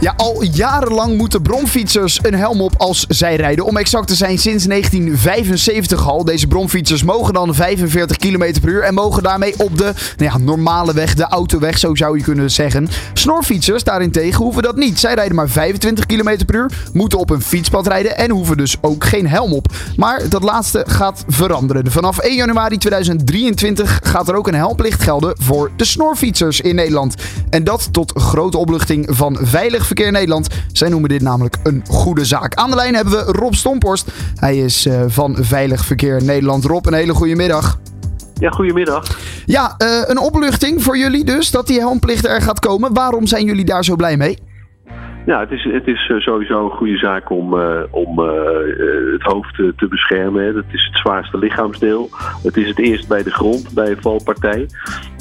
Ja, al jarenlang moeten bromfietsers een helm op als zij rijden. Om exact te zijn sinds 1975 al. Deze bromfietsers mogen dan 45 km per uur en mogen daarmee op de nou ja, normale weg, de autoweg, zo zou je kunnen zeggen. Snorfietsers daarentegen hoeven dat niet. Zij rijden maar 25 km per uur, moeten op een fietspad rijden en hoeven dus ook geen helm op. Maar dat laatste gaat veranderen. Vanaf 1 januari 2023 gaat er ook een helmplicht gelden voor de snorfietsers in Nederland. En dat tot grote opluchting van Veilig Verkeer Nederland. Zij noemen dit namelijk een goede zaak. Aan de lijn hebben we Rob Stomporst. Hij is uh, van Veilig Verkeer Nederland. Rob, een hele goede middag. Ja, goedemiddag. Ja, uh, een opluchting voor jullie dus dat die helmplicht er gaat komen. Waarom zijn jullie daar zo blij mee? Ja, het is, het is eh, sowieso een goede zaak om, uh, om uh, het hoofd te, te beschermen. Dat is het zwaarste lichaamsdeel. Het is het eerst bij de grond, bij een valpartij.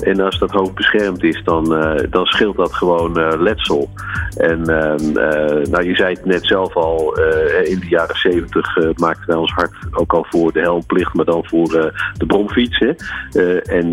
En als dat hoofd beschermd is, dan, dan scheelt dat gewoon letsel. En ehm, nou, je zei het net zelf al, in de jaren zeventig maakten wij ons hart ook al voor de helmplicht, maar dan voor de bromfiets. Hè? en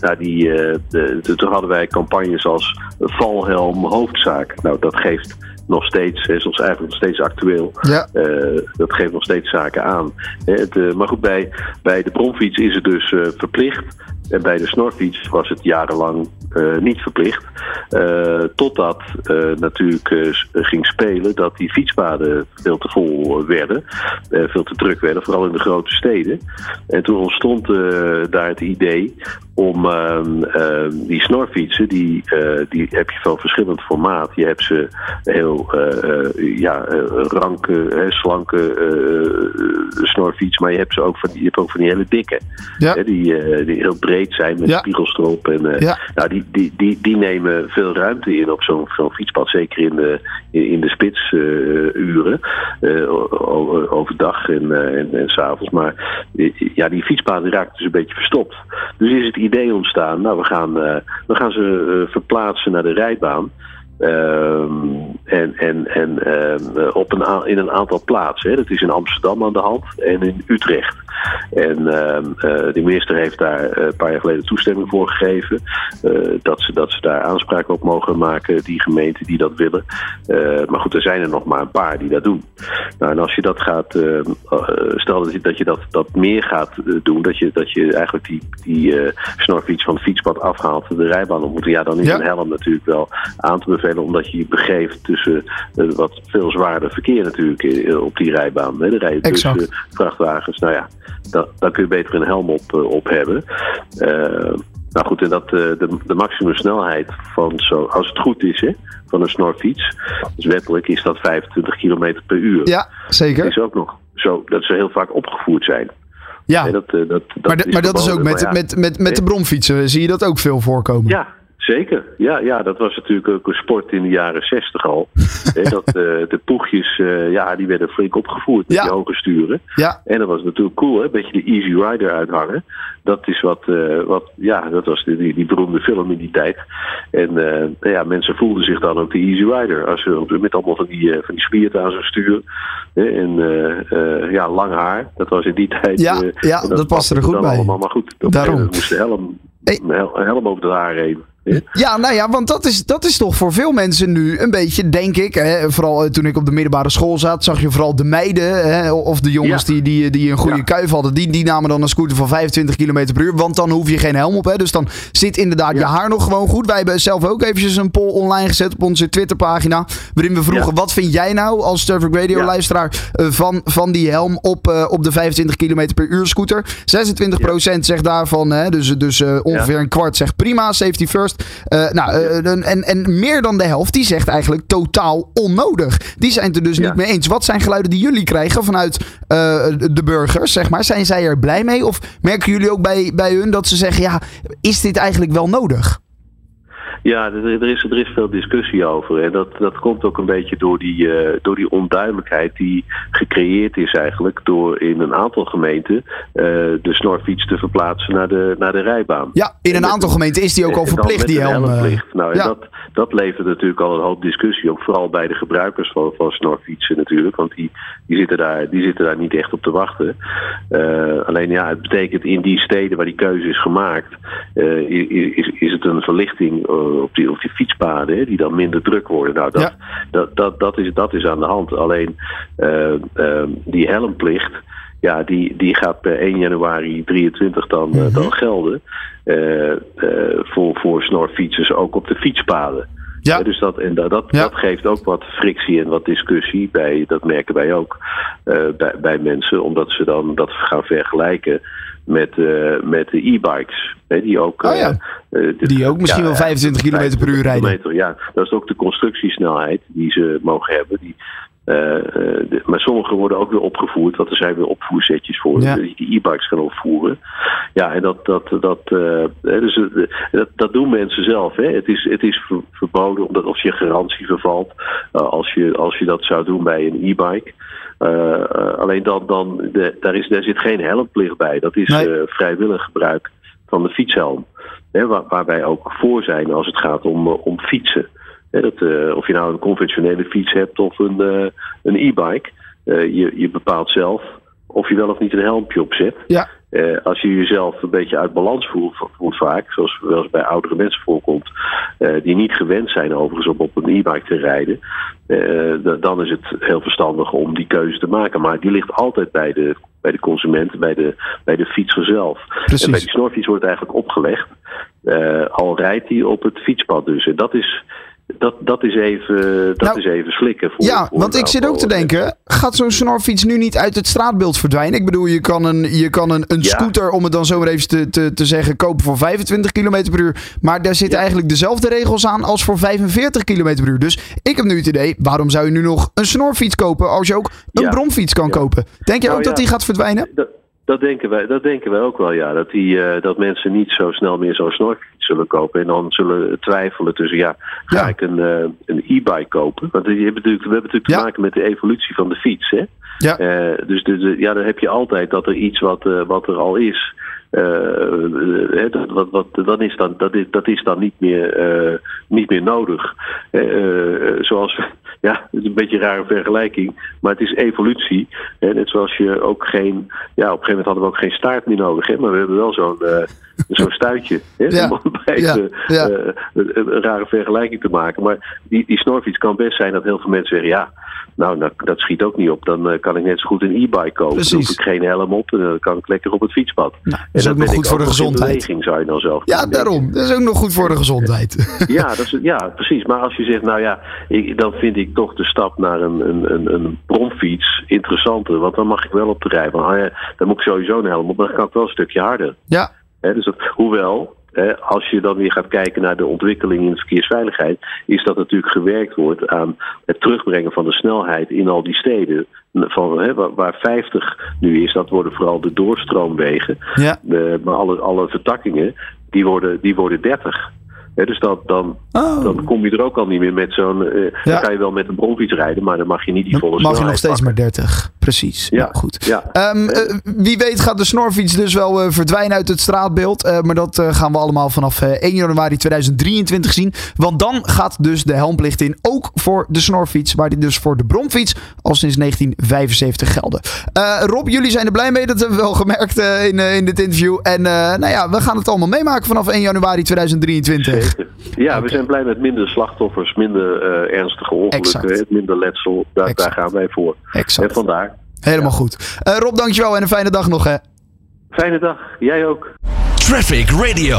nou, die, de, toen hadden wij campagnes als valhelm hoofdzaak. Nou, dat geeft nog steeds, is ons eigenlijk nog steeds actueel. Ja. Uh, dat geeft nog steeds zaken aan. Het, uh, maar goed, bij, bij de bromfiets is het dus uh, verplicht. En bij de snorfiets was het jarenlang uh, niet verplicht. Uh, totdat uh, natuurlijk ging spelen dat die fietspaden veel te vol werden. veel te druk werden, vooral in de grote steden. En toen ontstond daar het idee om ehm, die snorfietsen, die, die heb je van verschillend formaat. Je hebt ze heel ja, ranke, slanke snorfiets, maar je hebt ze ook van, je hebt ook van die hele dikke. Ja. die, die heel breed zijn met Ja. spiegels erop. En, Ja. nou, die, die, die, die nemen veel ruimte in op zo'n fietspad. Zeker in de, in, de spitsuren. overdag en, uh, en, en s'avonds. Maar ja, die fietspaden raakt dus een beetje verstopt. Dus is het idee ontstaan. Nou, we gaan, we gaan ze verplaatsen naar de rijbaan. Um, en en, en op een, in een aantal plaatsen. Hè. Dat is in Amsterdam aan de hand en in Utrecht. En um, uh, de minister heeft daar uh, een paar jaar geleden toestemming voor gegeven. Uh, dat, ze, dat ze daar aanspraak op mogen maken, die gemeenten die dat willen. maar goed, er zijn er nog maar een paar die dat doen. Nou, en als je dat gaat, stel dat je dat, je dat, dat meer gaat doen, dat je, dat je eigenlijk die, die snorfiets van het fietspad afhaalt, de rijbaan op moet, ja, dan is Ja. een helm natuurlijk wel aan te bevelen, omdat je je begeeft tussen wat veel zwaarder verkeer natuurlijk op die rijbaan. Hè. Er rijden tussen vrachtwagens. Nou ja, dan, dan kun je beter een helm op, uh, op hebben. nou goed, en dat, de, de maximumsnelheid van zo, als het goed is, hè, van een snorfiets, dus wettelijk is dat 25 km per uur. Ja, zeker. Dat is ook nog zo dat ze heel vaak opgevoerd zijn. Ja, Nee, dat, dat, dat maar, de- maar dat is ook met, ja. met, met, met de bromfietsen. Zie je dat ook veel voorkomen? Ja, zeker. Ja, ja, dat was natuurlijk ook een sport in de jaren zestig al. Dat, eh, de poegjes, eh, ja, die werden flink opgevoerd met Ja. die hoge sturen. Ja. En dat was natuurlijk cool, hè? een beetje de Easy Rider uithangen. Dat is wat, eh, wat ja, dat was die, die beroemde film in die tijd. En nou ja, mensen voelden zich dan ook de Easy Rider. Als ze met allemaal van die, van die spierten aan zo'n stuur. En ja, lang haar. Dat was in die tijd. Ja, ja, en dat paste er goed bij. Allemaal, maar goed, Daarom. een moest de helm, Hey. helm over de haar heen. Ja, nou ja, want dat is, dat is toch voor veel mensen nu een beetje, denk ik. Hè, vooral eh, toen ik op de middelbare school zat, zag je vooral de meiden. Hè, of de jongens Ja. die, die, die een goede Ja. kuif hadden. Die, die namen dan een scooter van 25 km per uur. Want dan hoef je geen helm op. Hè, dus dan zit inderdaad je haar nog gewoon goed. Wij hebben zelf ook eventjes een poll online gezet op onze Twitterpagina. Waarin we vroegen, wat vind jij nou als Traffic Radio luisteraar eh, van, van die helm op, eh, op de 25 km per uur scooter? 26% zegt daarvan, hè, dus, dus ongeveer een kwart zegt prima, safety first. Eh, nou, eh, en, en, meer dan de helft, die zegt eigenlijk totaal onnodig. Die zijn het er dus Ja. niet mee eens. Wat zijn geluiden die jullie krijgen vanuit eh, de burgers, zeg maar? Zijn zij er blij mee? Of merken jullie ook bij, bij hun dat ze zeggen, ja, is dit eigenlijk wel nodig? Ja, er, er is, er is veel discussie over. En dat, dat komt ook een beetje door die, eh, door die onduidelijkheid die gecreëerd is eigenlijk door in een aantal gemeenten eh, de snorfiets te verplaatsen naar de, naar de rijbaan. Ja, in een En met- aantal gemeenten is die ook al verplicht, met die helm. eh. helmplicht. Nou, en dat, dat levert natuurlijk al een hoop discussie op. Vooral bij de gebruikers van, van snorfietsen natuurlijk. Want die, die, zitten daar, die zitten daar niet echt op te wachten. Eh, alleen ja, het betekent in die steden waar die keuze is gemaakt... eh, is, is het een verlichting eh, op die, op die fietspaden, hè, die dan minder druk worden. Nou, dat, Ja. dat, dat, dat, is, dat is aan de hand. Alleen eh, eh, die helmplicht, ja, die, die gaat per 1 januari 23 dan, eh, dan gelden. eh, eh, voor, voor snorfietsers, ook op de fietspaden. Ja. Dus dat, en dat, dat, Ja. dat geeft ook wat frictie en wat discussie bij, dat merken wij ook eh, bij, bij mensen, omdat ze dan dat gaan vergelijken met, eh, met de e-bikes. Die ook, Oh ja. eh, Die ook misschien wel 25 kilometer per uur 25 rijden. ja, dat is ook de constructiesnelheid die ze mogen hebben. Die, de- maar sommige worden ook weer opgevoerd, want er zijn weer opvoerzetjes voor Ja. die e-bikes gaan opvoeren. Ja, en dat, dat, dat, eh, dus, eh, dat, dat doen mensen zelf. Hè. Het is, het is ver- verboden omdat als je garantie vervalt, eh, als, je, als je dat zou doen bij een e-bike. Eh, eh, alleen dan, dan de, daar, is, daar zit geen helmplicht bij. Dat is Nee. eh, vrijwillig gebruik van de fietshelm. Hè, waar, waar wij ook voor zijn als het gaat om, eh, om fietsen. Dat, eh, of je nou een conventionele fiets hebt of een, eh, een e-bike. Eh, je, je bepaalt zelf of je wel of niet een helmpje opzet. Ja. Als je jezelf een beetje uit balans voelt, voelt vaak, zoals wel eens bij oudere mensen voorkomt, die niet gewend zijn overigens om op een e-bike te rijden, dan is het heel verstandig om die keuze te maken. Maar die ligt altijd bij de, bij de consument, bij de, bij de fietser zelf. Precies. En bij die snorfiets wordt het eigenlijk opgelegd, al rijdt hij op het fietspad dus. En dat is, dat, dat is, even, dat Nou, is even slikken. Voor, Ja, voor want ik zit ook te denken, gaat zo'n snorfiets nu niet uit het straatbeeld verdwijnen? Ik bedoel, je kan een, je kan een, een Ja. scooter, om het dan zo maar even te, te, te zeggen, kopen voor 25 km per uur. Maar daar zitten eigenlijk dezelfde regels aan als voor 45 km per uur. Dus ik heb nu het idee, waarom zou je nu nog een snorfiets kopen als je ook een Ja. bromfiets kan kopen? Denk je Nou ook dat die gaat verdwijnen? Dat, dat, denken wij, dat denken wij ook wel, ja. Dat, die, eh, dat mensen niet zo snel meer zo'n snorfiets zullen kopen. En dan zullen twijfelen tussen, ja, ga Ja. ik een, eh, een e-bike kopen? Want je hebt natuurlijk, we hebben natuurlijk te maken met de evolutie van de fiets, hè. Ja. Eh, dus de, de- ja, dan heb je altijd dat er iets wat, wat er al is. hè, dat, wat, wat, dan is dan, dat, is, dat is dan niet meer, niet meer nodig. Zoals, ja, het is een beetje een rare vergelijking, maar het is evolutie. Hè, net zoals je ook geen, ja, op een gegeven moment hadden we ook geen staart meer nodig, hè, maar we hebben wel zo'n eh, zo'n stuitje. Hè, Ja, om bij ja, te- ja. eh, een, een rare vergelijking te maken. Maar die, die snorfiets kan best zijn dat heel veel mensen zeggen, ja, nou, dat, dat schiet ook niet op. Dan eh, kan ik net zo goed een e-bike kopen. Precies. Dan hoef ik geen helm op en dan kan ik lekker op het fietspad. Nou, dat is ook nog goed voor de gezondheid. beweging, zou je dan zelf Ja, daarom. Dat is ook nog goed voor de gezondheid. Ja, dat is, ja, precies. Maar als je zegt, nou ja, ik, dan vind ik toch de stap naar een, een, een, een bromfiets interessanter. Want dan mag ik wel op de rij. Want ah ja, dan moet ik sowieso een helm op, maar dan kan ik wel een stukje harder. Ja, dus dat, hoewel, als je dan weer gaat kijken naar de ontwikkeling in de verkeersveiligheid, is dat natuurlijk gewerkt wordt aan het terugbrengen van de snelheid in al die steden. Van, hè, waar, waar 50 nu is, dat worden vooral de doorstroomwegen. ja. De, maar alle, alle vertakkingen, die worden, die worden 30. Hè, dus dat, dan, Oh. dan kom je er ook al niet meer met zo'n. eh, Ja. Dan kan je wel met een bromfiets rijden, maar dan mag je niet die volle Dan mag je nog snelheid steeds pakken. maar 30. Precies. Ja, Nou, goed. ja. Ehm, eh, wie weet gaat de snorfiets dus wel eh, verdwijnen uit het straatbeeld. Eh, maar dat gaan we allemaal vanaf eh, 1 januari 2023 zien. Want dan gaat dus de helmplicht in. Ook voor de snorfiets. Maar die dus voor de bromfiets al sinds 1975 gelden. Rob, jullie zijn er blij mee. Dat hebben we wel gemerkt in, in dit interview. En nou ja, we gaan het allemaal meemaken vanaf 1 januari 2023. Zeker. Ja, we zijn blij met minder slachtoffers, minder ernstige ongelukken, minder letsel. Daar, gaan wij voor. Exact. En vandaar. Helemaal goed. Eh, Rob, dankjewel en een fijne dag nog hè. Fijne dag. Jij ook. Traffic Radio.